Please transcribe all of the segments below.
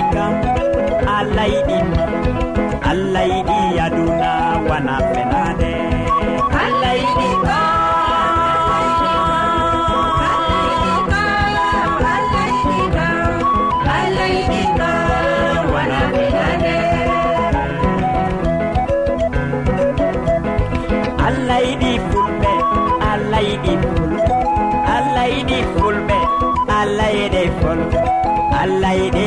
wi kam allah yiɗi allah yiɗi aduna wana fenade. Allah yiɗi allah yiɗi fulɓe allah yiɗi fulɓe allah yiɗi fulɓe allah yiɗi fulɓe allah yiɗi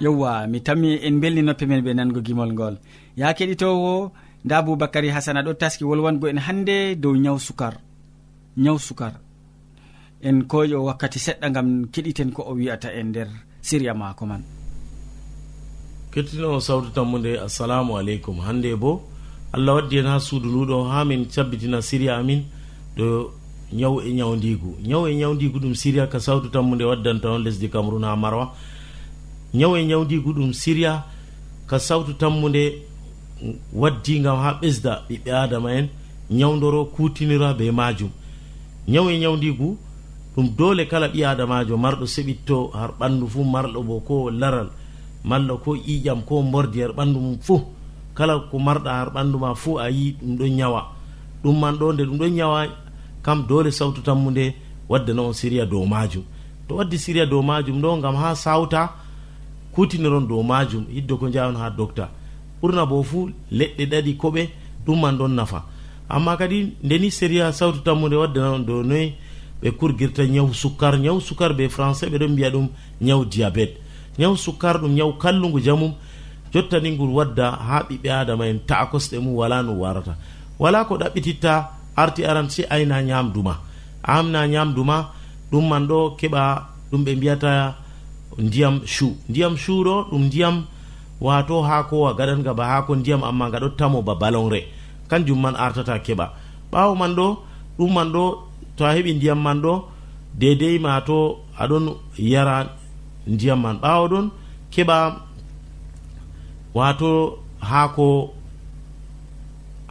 yewwa mi tammi en belni belninoppe men ɓe nango gimol ngol. Ya keɗitowo nda boubacary hasana ɗo taski wolwango en hande dow ñaw sukar. Ñaw sukar. En koƴo wakkati seɗɗa gam keɗiten ko o wi'ata e nder siriya mako man. kettinowo sawtu tammude assalamu aleykum. Hannde bo allah waddi hen ha suudu nduɗo ha min cabbitina siriya amin ɗo ñaw e ñawdigu ñaw e ñawdigu ɗum siriya ka sawtu tammude waddanta on lesdi cameron ha marwa. Ñaw e ñawdigu ɗum siriya ka sawtu tammude waddi gam ha ɓesda ɓiɓɓe adama en ñawdoro kutinira be majum ñaw e ñawdigu ɗum dole kala ɓi adamajo marɗo seɓitto har ɓandu fuu marɗo bo ko laral. malla ko ƴiƴam ko mordi har ɓanndu mum fuu. Kala ko marɗa har ɓanndu ma fuu a yi ɗum ɗon ñawa ɗum man ɗo nde ɗum ɗon ñawa kam doole sawtu tammu nde waddana on siriya dow majum to waddi siriya dow majum ɗo gam ha sawta kutiniron dow majum hiddo ko jawon ha docta ɓurna bo fuu leɗɗe ɗaɗi koɓe ɗum man ɗon nafa. Amma kadi ndeni sériya sawtu tammude waddana on dow noyi ɓe kurgirta ñaw sukkar ñaw sukkar ɓe français ɓeɗon mbiya ɗum ñaw diabete. ñaw sukkar ɗum ñaw kallugu jamum jottani ni wadda ha ɓiɓɓe adama en ta'a kosɗe mum wala no warata. Wala ko ɗaɓɓititta arti aran si ayna ñamduma amna ñamduma ɗum man ɗo keɓa ɗum ɓe mbiyata ndiyam chu ndiyam chu ɗo ɗum ndiyam wato hakowa gaɗanga ba hako ndiyam amma gaɗottamo ba balonre. Kanjum man artata keɓa. Ɓawo man ɗo ɗum man ɗo to a heɓi ndiyam man ɗo dedei ma to aɗon yara ndiyam man ɓaawa ɗon keɓa wato haako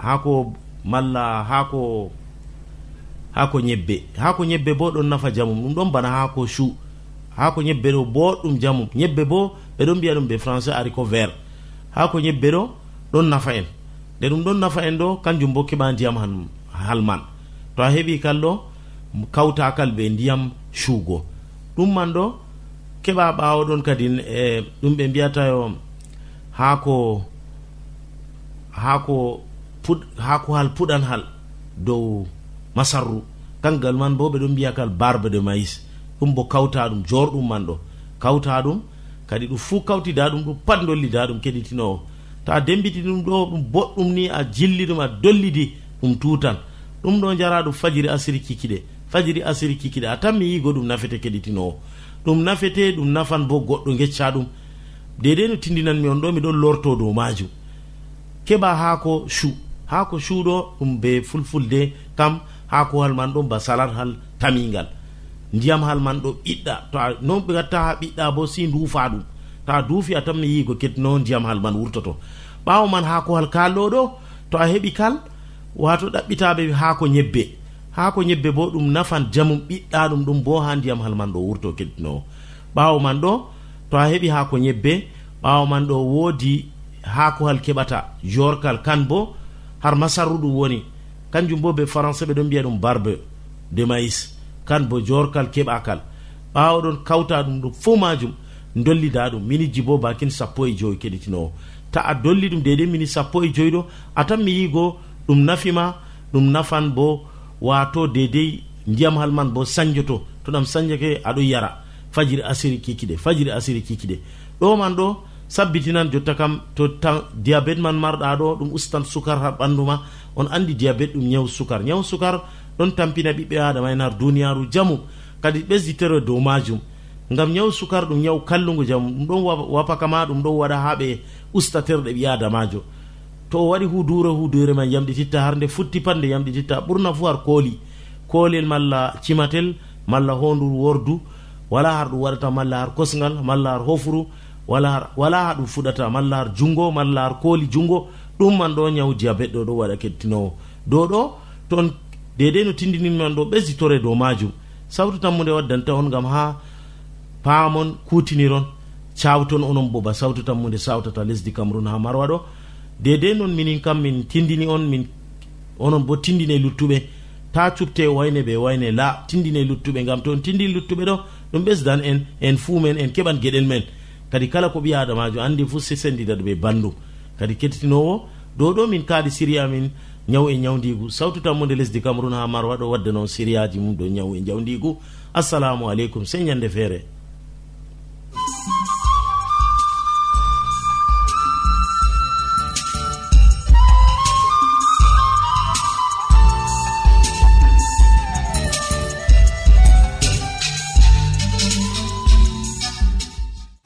haako malla haako haako ñebbe. Haako ñebbe bo ɗon nafa jamum ɗum ɗon bana haako chu haako ñebbe ɗo boɗɗum jamum ñebbe bo ɓeɗon mbiya ɗum ɓe français ariko vert. Haako ñebbe ɗo ɗon nafa en. Nde ɗum ɗon nafa en ɗo kanjum bo keɓa ndiyam han halman to a heɓi kal ɗo kawtakal ɓe ndiyam chuugo ɗum man ɗo keɓa ɓawo ɗon kadin e ɗum ɓe mbiyatayo haako haako puɗ haako hal puɗan hal dow masarru. Kangal man bo ɓeɗon mbiya kal barbe de maïs ɗum bo kawta ɗum jorɗum man ɗo. Kawta ɗum kadi ɗum fuu kawtida ɗum ɗum pat dollida ɗum keɗitinowo ta dembiti ɗum ɗo ɗum boɗɗum ni a jilli ɗum a dollidi ɗum tutan. Ɗum ɗo jara ɗum fajiri asiri kikiɗe. Fajiri asiri kikiɗe a tan mi yigo ɗum nafete keɗitinowo ɗum nafete ɗum nafan bo goɗɗo gecca ɗum. Dedei no tindinanmi on ɗo miɗon lorto dow majum keɓa haako chu haako chuɗo ɗum be fulfulde kam haakohal man ɗon ba salat hal tamingal ndiyam hal man ɗo ɓiɗɗa. To a non ɓe gatta ha ɓiɗɗa bo si duufa ɗum. To a duufi a tan mi yigo kettino ndiyam hal man wurtoto. Ɓawo man haakohal kalɗo ɗo to a heɓi kal wato ɗaɓɓitaɓe haako ñebbe ha ko ñebbe bo ɗum nafan jamum ɓiɗɗa ɗum ɗum bo ha ndiyam hal man ɗo wurto keddinowo ɓawo man ɗo to a heɓi haako ñebbe ɓawo man ɗo woodi haakohal keɓata jorkal kan bo har masarru ɗum woni. Kanjum bo ɓe français ɓe ɗon mbiya ɗum barbe de maïs kan bo jorkal keɓakal. Ɓawo ɗon kawta ɗum ɗum fo majum dollida ɗum miniji bo bakin sappo e joyi keɗitinowo ta a dolli ɗum dede mini sappo e joyi ɗo atan mi yigo ɗum nafima ɗum nafan bo wato dedey ndiyam hal man bo sañjoto to ɗam sañjake aɗo yara. Fajiri asiri kikiɗe fajiri asiri kikiɗe ɗo man ɗo sabbitinan jotta kam to diabete man marɗa ɗo ɗum ustan sukar ha ɓandu ma on andi diabete ɗum ñaw sukar. Ñaw sukar ɗon tampina ɓiɓɓe adama en har duniyaru jamu. Kadi ɓesditere dow majum ngam ñaw sukar ɗum ñaw kallugu jamu. Ɗum ɗon wapakama ɗum ɗon waɗa ha ɓe ustaterɗe ɓi adamajo to o waɗi hudure hudure ma yamɗititta har nde futti pat nde yamɗititta ɓurna fu har kooli. Koolel malla cimatel malla hondu wordu wala har ɗum waɗata malla har kosgal malla har hofuru wala har wala ha ɗum fuɗata malla har jungo malla har kooli jungo. Ɗum man ɗo ñaw diabet ɗo ɗo waɗa kettinowo. Dow ɗo toon dedei no tindininman ɗo ɓesditore dow majum. Sawtu tammude waddanta on gam ha paamon kutiniron cawton onon boba sawtu tammude sawtata lesdi cameron ha marwa ɗo. dedei noon minin kam min tindini on min onon bo tindine luttuɓe. Ta cupte wayne ɓe wayne la tindine luttuɓe gam to on tindini luttuɓe ɗo ɗum ɓesdan en en fuu men en keɓan gueɗel men. Kadi kala ko ɓi adamajo andi fuu se sendidaɗo ɓe bandum kadi kettinowo dow ɗo min kaali siri min ñaw e ñawdigu sawtu tammude lesdi cameron ha marwa ɗo wadde noon siriyaji mum ɗo ñaw e ñawdigu assalamu aleykum sey ñande feere.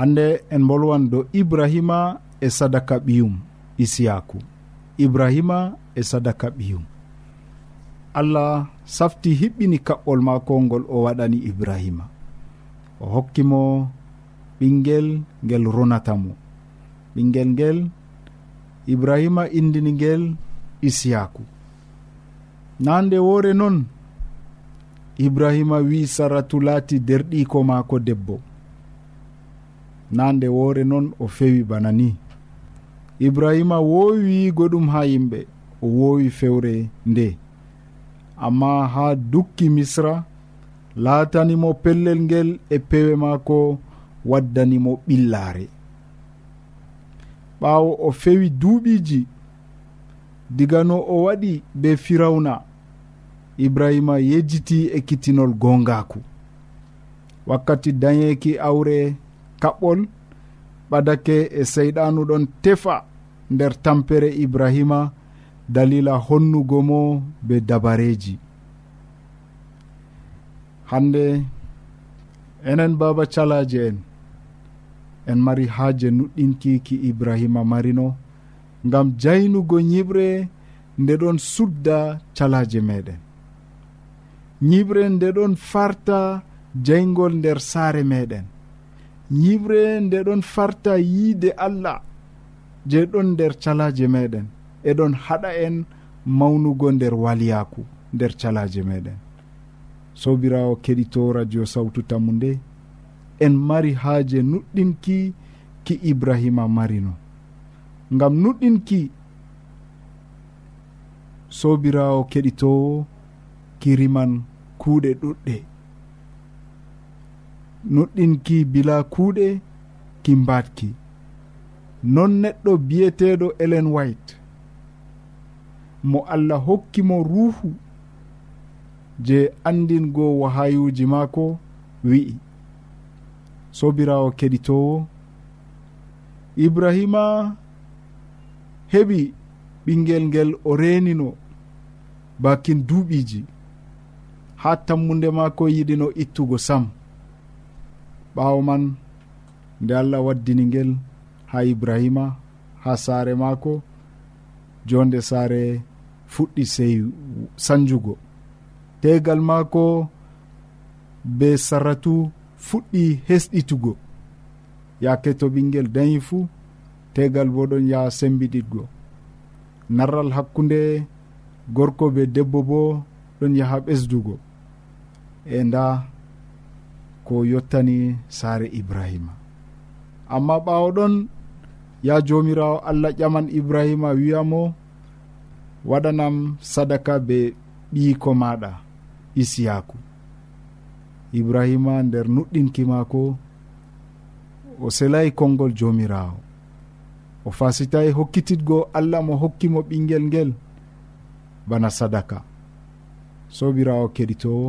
hande en bolwan do ibrahima e sadaka ɓiyum isiyaku. Ibrahima e sadaka ɓiyum. Allah safti hiɓɓini kaɓɓol mako ngol o waɗani ibrahima. O hokkimo ɓinguel ngel ronata mo. Ɓinguel ngel ibrahima indini ngel isiyaku. Nande woore noon ibrahima wi saratu laati derɗiko maako debbo. na nde woore noon o fewi bana ni. Ibrahima woowi ɗum ha yimɓe o woowi fewre nde. Amma ha dukki misra laatanimo pellel ngel e pewe maako waddanimo ɓillaare. Ɓaawo o fewi duuɓiiji diga no o waɗi be firawna ibrahima yejjiti e kittinol gongaku wakkati dañeeki awre kaɓɓol ɓadake e seyɗanu ɗon tefa nder tampere ibrahima dalila honnugo mo be dabareji. Hande enen baba calaje en en mari haaje nuɗɗinkiki ibrahima marino ngam jaynugo ñiɓre nde ɗon sudda calaje meɗen. Ñiɓre nde ɗon farta jaygol nder saare meɗen. yiɓre nde ɗon farta yiide allah je ɗon nder calaje meɗen. Eɗon haɗa en mawnugo nder waliyaku nder calaje meɗen. Sobirawo keɗito radio sawtu tammu nde en mari haaje nuɗɗinki ki ibrahima marino ngam nuɗɗinki sobirawo keɗitowo kiriman kuuɗe ɗuɗɗe. nuɗɗinki bila kuuɗe ki mbatki non neɗɗo biyeteɗo elen white. Mo allah hokkimo ruuhu je andingo wahayuji maako wi'i. Sobirawo keɗitowo ibrahima heɓi ɓingel ngel o renino bakin duuɓiji ha tammude maako yiɗino ittugo sam. ɓawo man nde allah waddini ngel ha ibrahima ha saare maako jonde saare fuɗɗi sey sanjugo. Tegal maako be saratu fuɗɗi hesɗitugo. Yake to ɓinguel dañi fuu tegal bo ɗon yaha sembiɗitgo. Narral hakkunde gorko be debbo bo ɗon yaha ɓesdugo. E nda ko yottani saare ibrahima. Amma ɓawo ɗon ya jomirawo allah ƴaman ibrahima wiyamo waɗanam sadaka be ɓiyiko maɗa isiyaku ibrahima nder nuɗɗinki maako o selayi konngol jomirawo o fasitayi hokkititgo allah mo hokkimo ɓinguel ngel bana sadaka. Sobirawo keɗitowo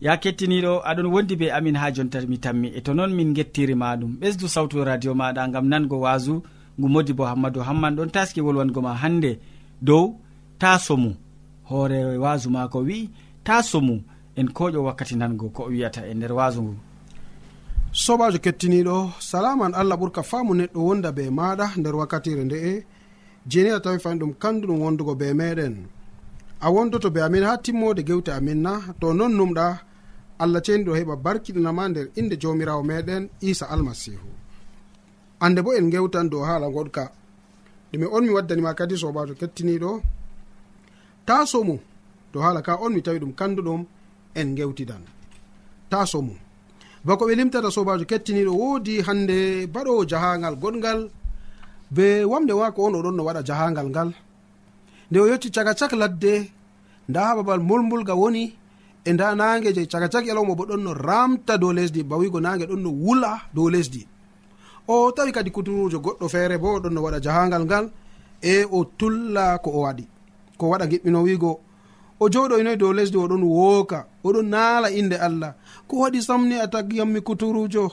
ya kettiniɗo aɗon wondi be amin ha jonta mi tammi. E to noon min gettiri maɗum. Ɓesdu sawtu radio maɗa gam nango wasu ngu modi bo hammadou hamman. Ɗon taski wolwango ma hande dow ta somu hoore wasu mako wi'i ta somu en koƴo wakkati nango ko o wiyata e nder wasu ngu. Sobajo kettiniɗo salaman allah ɓurka faamu neɗɗo wonda be maɗa nder wakkatire nde'e jeni a tawi fani ɗum kandu ɗum wondugo be meɗen. A wondoto be amin ha timmode gewte amin na. To non numɗa allah ceni ɗo heɓa barkiɗinama nder inde jawmirawo meɗen isa almasihu. Ande bo en gewtan dow haala goɗka. Ɗume on mi waddanima kadi sobajo kettiniɗo. Ta mum dow haala ka on mi tawi ɗum kanduɗum en gewtidan ta mum bako ɓe limtata sobajo kettiniɗo woodi hande baɗowo jahangal goɗgal be wamde wako on oɗon no waɗa jahangal ngal. Nde o yetti caga cak ladde nda ha babal molmulga woni e nda nage je caka cak yalawma bo ɗon no ramta dow lesdi bawigo nage ɗon no wula dow lesdi. O tawi kadi kuturujo goɗɗo feere bo ɗon no waɗa jahangal ngal e o tulla ko o waɗi. Ko waɗa giɓɓino wigo o joɗoynoyi dow lesdi oɗon wooka oɗon naala inde allah. Ko waɗi samni a tagyammi kuturujo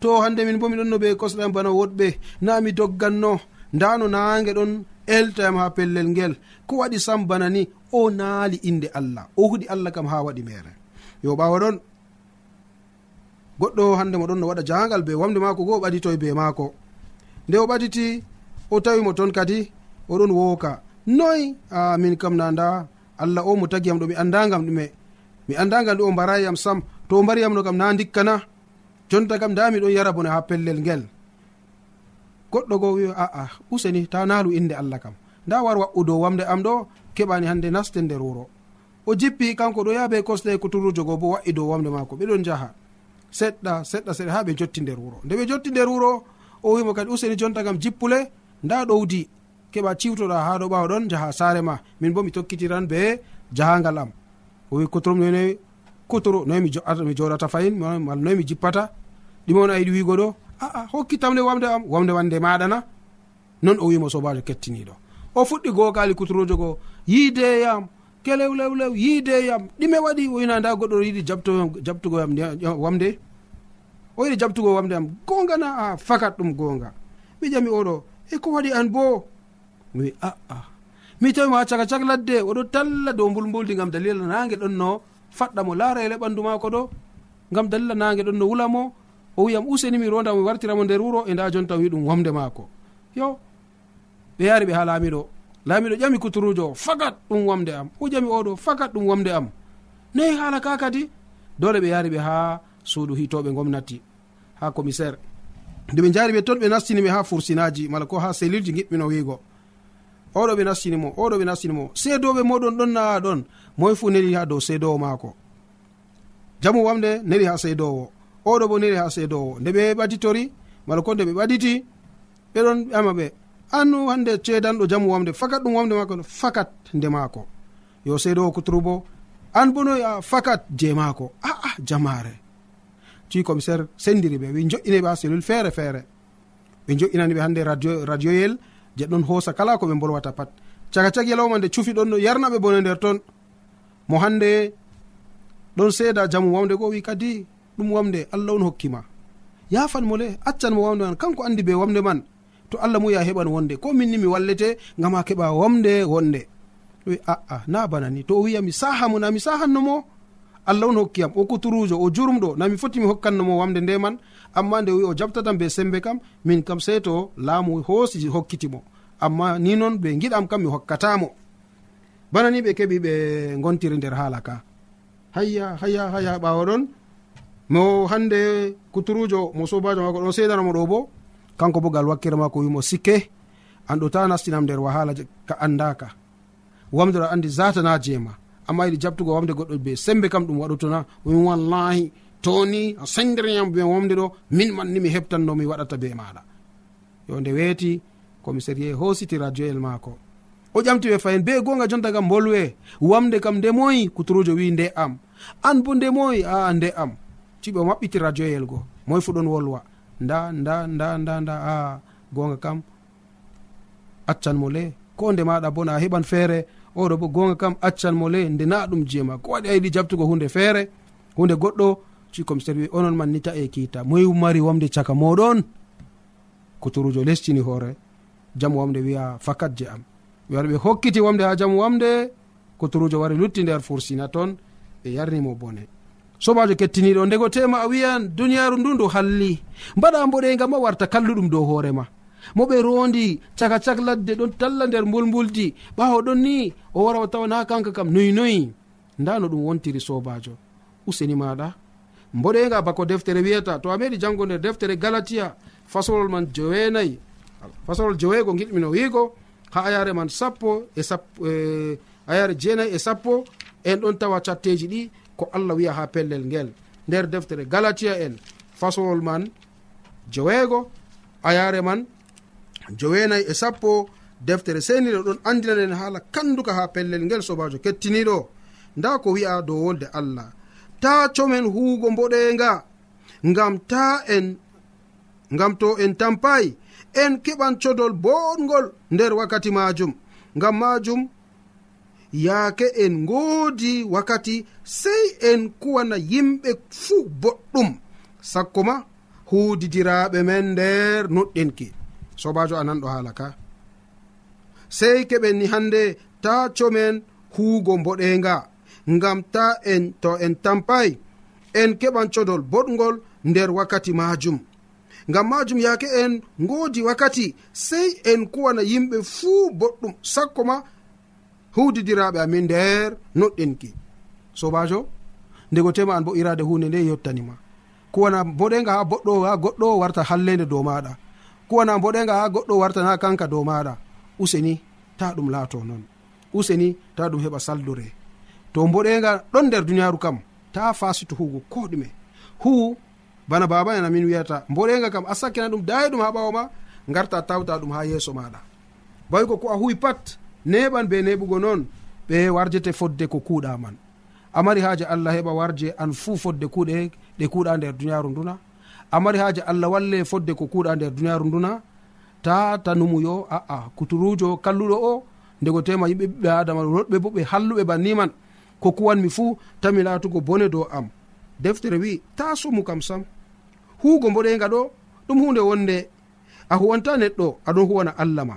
to hande min bo miɗon no ɓe kosɗam bana woɗɓe na mi dogganno. Nda no nange ɗon eltoyam ha pellel ngel. Ko waɗi sam bana ni o naali inde allah. O huɗi allah kam ha waɗi mere. Yo ɓawa ɗon goɗɗo hande moɗon no waɗa jangal be wamde maako go o ɓaditoy be maako. Nde o ɓaditi o tawi mo toon kadi oɗon wooka. Noy? A min kam na nda. Allah o mo tagiyam ɗo mi andagam ɗume. Mi andagam ɗu o mbarayiyam sam. To o mbariyam no kam na dikkana jonta kam nda miɗon yara bone ha pellel ngel. goɗɗo go wiyo aa useni ta naalu inde allah kam. Nda war wa'u dow wamde am ɗo keɓani hande naste nder wuro o jippi kanko ɗo yaha be kosɗe kuturujo go bo wa'i dow wamde mako ɓeɗon jaha seɗɗa seɗɗa seɗɗa ha ɓe jotti nder wuro nde ɓe jotti nder wuro o wimo kadi useni jonta kam jippule nda ɗowdi keɓa ciwtoɗa ha ɗo ɓawa ɗon jaha saare ma. Min bo mi tokkitiran be jahangal am. O wi kotorom noy kotoro noyi mi joɗata fayin mal noy mi jippata. Ɗimon yiɗi wigo ɗo. Ah, ah, aa hokkitamde wamde am wamde wande maɗana non o wimo sobajo kettiniɗo. O fuɗɗi gokali kuturojo goo yiideyam kelew lew lew yiideyam ɗime waɗi. Oyina nda goɗɗo yiɗi jabtugoyam wamde? O yiɗi jabtugo wamde am gongana a ah, fakat ɗum gonga mi ƴami oɗo e ko waɗi an bo mi wi aa mi tawi ma caka cak ladde oɗo talla dow mbulmbuldi gam dalila nage ɗon no faɗɗa mo laara ele ɓandu mako ɗo gam dalila nage ɗon no wulamo o wiyam useni mi ronda mi wartiramo nder wuro e nda jonta wi ɗum wamde maako. Yo ɓe yaari ɓe ha laamiɗo. Laamiɗo ƴami kuturujo o fagat ɗum wamde am. O ƴami oɗo fakat ɗum wamde am. Nayi haala ka kadi? Dole ɓe yaari ɓe ha suudu hitoɓe gomnati ha commissaire. Nde ɓe jaari ɓe ton ɓe nastinimi ha fursinaji mala ko ha selilji giɓɓino wiigo. Oɗo ɓe nastinimo oɗo ɓe nastinimo seedoɓe moɗon ɗon naa ɗon. Moye fu neli ha dow seedowo maako. Jamu wamde neli ha seedowo. oɗo bo boniri ha seedowo nde ɓe ɓaditori mala ko nde ɓe ɓaɗiti ɓeɗon ƴama ɓe annu hande ceedanɗo jamu wamde fakat ɗum wamde maako fakat nde maako. Yo seedowo kuturu bo an bo bonoy a fakat je maako. Aa jamare ci commissaire sendiri ɓe wi joƴƴineɓe ha cellule feere feere. Ɓe joƴƴinaniɓe hande radio radioyel je ɗon hoosa kala ko ɓe bolwata pat. Caka cak yalawma nde cufi ɗon no yarnaɓe bone nder toon mo hande ɗon seeda jamu wamde go wi kadi ɗum wamde allah on hokkima yafan mo le accan mo wamde man kanko andi be wamde man to allah mu muya heɓan wonde. Ko minni mi wallete gam ha keɓa wamde wonde. Wi aa na bana ni to o wiya mi sahamo na mi sahannomo allah on hokkiyam o kuturujo o jurumɗo na mi foti mi hokkannomo wamde nde man. Amma nde wi o jaɓtatam be sembe kam min kam sey to laamu hoosi hokkitimo amma ni noon ɓe giɗam kam mi hokkatamo bana ni ɓe keɓi ɓe gontiri nder haala ka. Hayya hayya hayya ɓawa ɗon. mo hande kuturujo mo sobajo mako ɗon sedanamo ɗo bo. Kanko bo gal wakkere mako wimo sikke. An ɗo ta nastinam nder wahala ka andaka. Wamde ɗo andi zatana jeema amma yiɗi jabtugo wamde goɗɗo be sembe kam ɗum waɗotona min wallahi toni a sendiriyam be wamde ɗo min manni mi heɓtanno mi waɗata be maɗa. Yo nde weeti komi hositi radio el maako. O ƴamti ɓe fayin be gonga jonta kam bolwe. Wamde kam ndemoyi kuturujo wi nde am. An bo ndemoyi a nde am. tiɓe o maɓɓiti radioyel go moy fu ɗon wolwa. Nda nda nda nda nda a gonga kam accan mo le. Ko nde maɗa bo na a heɓan feere oɗo bo gonga kam accan mo le nde na ɗum jeema. Ko waɗi a yiɗi jabtugo hunde feere hunde goɗɗo ci commissaire wi onon man ni ta e kiita. Moy mari wamde caka moɗon kuturujo lestini hoore jamu wamde wiya fakat je am. Ɓe wari ɓe hokkiti wamde ha jamu wamde kuturujo wari lutti nder fursina toon ɓe yarnimo bone. sobajo kettiniɗo. Ndego tema a wiyan duniyaru ndu ndu halli. Mbaɗa mboɗega ma warta kalluɗum dow hoorema mo ɓe rondi caka cak ladde ɗon talla nder mbulmbuldi. Ɓawo ɗon ni o wara o tawana kanka kam. Noyi noyi. Nda no ɗum wontiri sobajo. Useni maɗa. Mboɗega bako deftere wiyata. To a meɗi jango nder deftere galatiya fasolol man joweenayi. Fasolol joweego giɗmino wiigo. Ha ayare man sappo e sappo e, ayare jeenayi e sappo. En ɗon tawa catteji ɗi. ko allah wiya ha pellel ngel. Nder deftere galatiya en fasolol man joweego ayare man joweenayi e sappo deftere seniɗo ɗon andinanen haala kanduka ha pellel ngel sobajo kettiniɗo nda ko wi'a dow wolde allah. Ta comen huugo mboɗenga ngam ta en ngam to en tampayi en keɓan codol boɗgol nder wakkati majum ngam majum yaake en ngoodi wakkati sey en kuwana yimɓe fuu boɗɗum. Sakko ma huudidiraaɓe men nder noɗɗinki sobajo anan ɗo haala ka. Sey keɓen ni hannde ta comen huugo mboɗenga ngam ta en to en tampay en keɓan codol boɗgol nder wakkati majum ngam majum yaake en ngoodi wakkati sey en kuwana yimɓe fuu boɗɗum. Sakko ma huudidiraɓe amin nder noɗɗinki sobajo ndego tema an bo irade hunde nde yettanima kuwana boɗega ha boɗɗo ha goɗɗo warta hallede dow maɗa kuwana boɗega ha goɗɗo wartana kanka dow maɗa useni ta ɗum laato noon useni ta ɗum heɓa saldure. To boɗega ɗon nder duniyaru kam ta fasito hugo ko ɗume hu bana baba en amin wiyata boɗega kam a sakkina ɗum dayi ɗum ha ɓawo ma garta tawta ɗum ha yeeso maɗa bawi ko ko a huwi pat neɓan be neɓugo noon ɓe warjete fodde ko kuuɗa man amari haaji allah heɓa warje an fuu fodde kuuɗe ɗe kuuɗa nder duniyaaru nduna. Amari haaji allah walle fodde ko kuuɗa nder duniyaaru nduna. Ta tanumuyo aa kuturujo kalluɗo o ndego tema yimɓe ɓiɓɓe adama roɗɓe bo ɓe halluɓe banniman ko kuwanmi fuu tami laatugo bone dow am. Deftere wi ta sumu kam sam. Huugo mboɗenga ɗo ɗum hunde wonde. A huwanta neɗɗo aɗon huwana allah ma.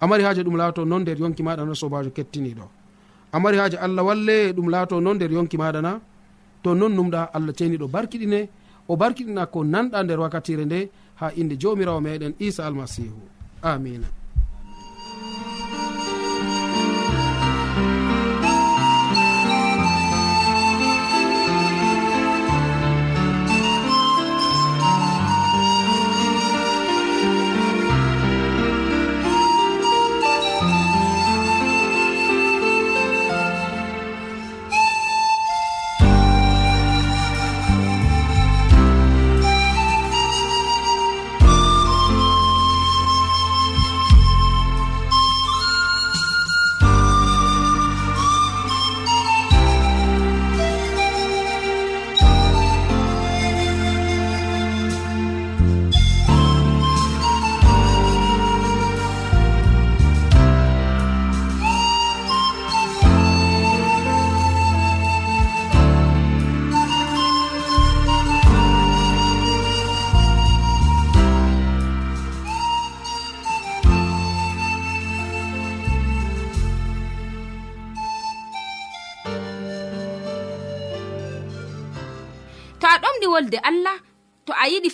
amari haaji ɗum laato non nder yonki maɗa na sobajo kettiniɗo amari haaji allah walle ɗum laato non nder yonki maɗa na to non numɗa allah ceniɗo barkiɗine o barkiɗina ko nanɗa nder wakkatire nde ha inde jomirawo meɗen isa almasihu amina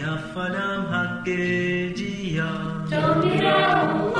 ya fanam haqqe jiya jomirawo.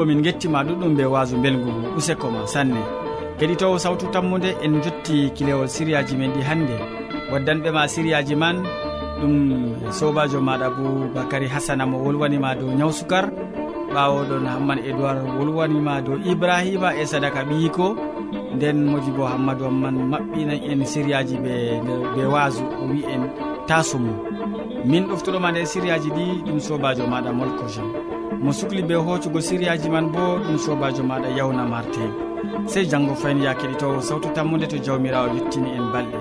bo min gettima ɗuɗɗum be wasu belgu useko ma sanne. Keɗitowo sawtu tammude en jotti kilewol siriyaji men ɗi hannde. Waddanɓe ma siriyaji man ɗum sobajo maɗa boubacary hasana mo wolwanima dow ñaw sukar ɓawoɗon hamman édoird wolwanima dow ibrahima e sadaka ɓiyiko. Nden modi bo hammadou amman maɓɓina en siriyaji ɓe ɓe wasu o wi en tasumum min ɗoftoɗoma nder siriyaji ɗi ɗum sobajo maɗa molko jean. mo sukli be hoccugo siriyaji man bo ɗum sobajo maɗa yawna marte sey janggo fayin ya keɗitowo sawtu tammude to jawmirawo yettini en balɗe.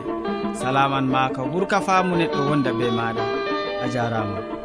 Salaman ma ka ɓuurka faamu neɗɗo wonda be maɗa. A jarama.